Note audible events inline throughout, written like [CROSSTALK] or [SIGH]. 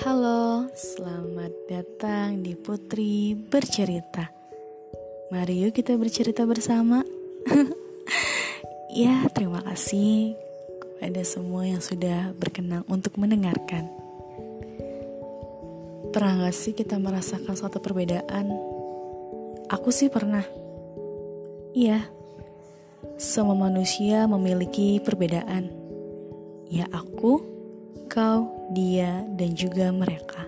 Halo, selamat datang di Putri Bercerita. Mari yuk kita bercerita bersama. [LAUGHS] ya, terima kasih kepada semua yang sudah berkenan untuk mendengarkan. Pernah gak sih kita merasakan suatu perbedaan? Aku sih pernah. Iya, semua manusia memiliki perbedaan. Ya aku, kau, dia, dan juga mereka.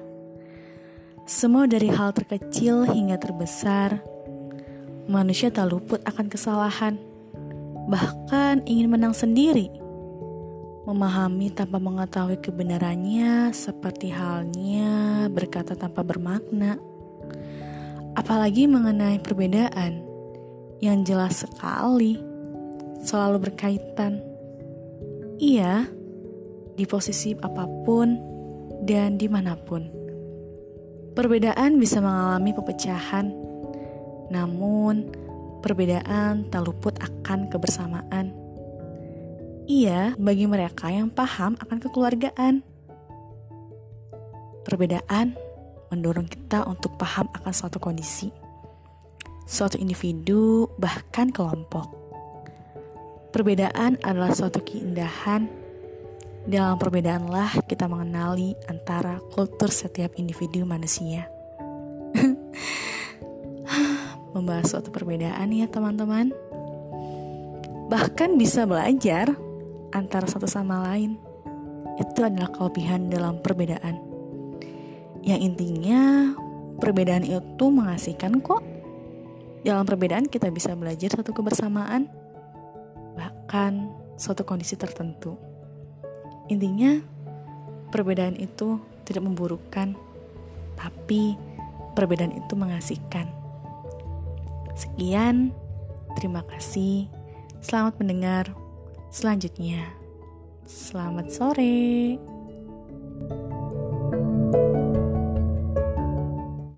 Semua dari hal terkecil hingga terbesar, manusia tak luput akan kesalahan, bahkan ingin menang sendiri. Memahami tanpa mengetahui kebenarannya, seperti halnya berkata tanpa bermakna. Apalagi mengenai perbedaan yang jelas sekali, selalu berkaitan. Iya, di posisi apa pun dan di mana pun. Perbedaan bisa mengalami pepecahan, namun perbedaan tak luput akan kebersamaan. Iya, bagi mereka yang paham akan kekeluargaan. Perbedaan mendorong kita untuk paham akan suatu kondisi, suatu individu, bahkan kelompok. Perbedaan adalah suatu keindahan. Dalam perbedaanlah kita mengenali antara kultur setiap individu manusia. [LAUGHS] Membahas suatu perbedaan ya teman-teman. Bahkan bisa belajar antara satu sama lain. Itu adalah kelebihan dalam perbedaan. Yang intinya, perbedaan itu mengasihkan kok. Dalam perbedaan kita bisa belajar satu kebersamaan, bahkan suatu kondisi tertentu. Intinya, perbedaan itu tidak memburukkan, tapi perbedaan itu mengasihkan. Sekian, terima kasih. Selamat mendengar selanjutnya. Selamat sore.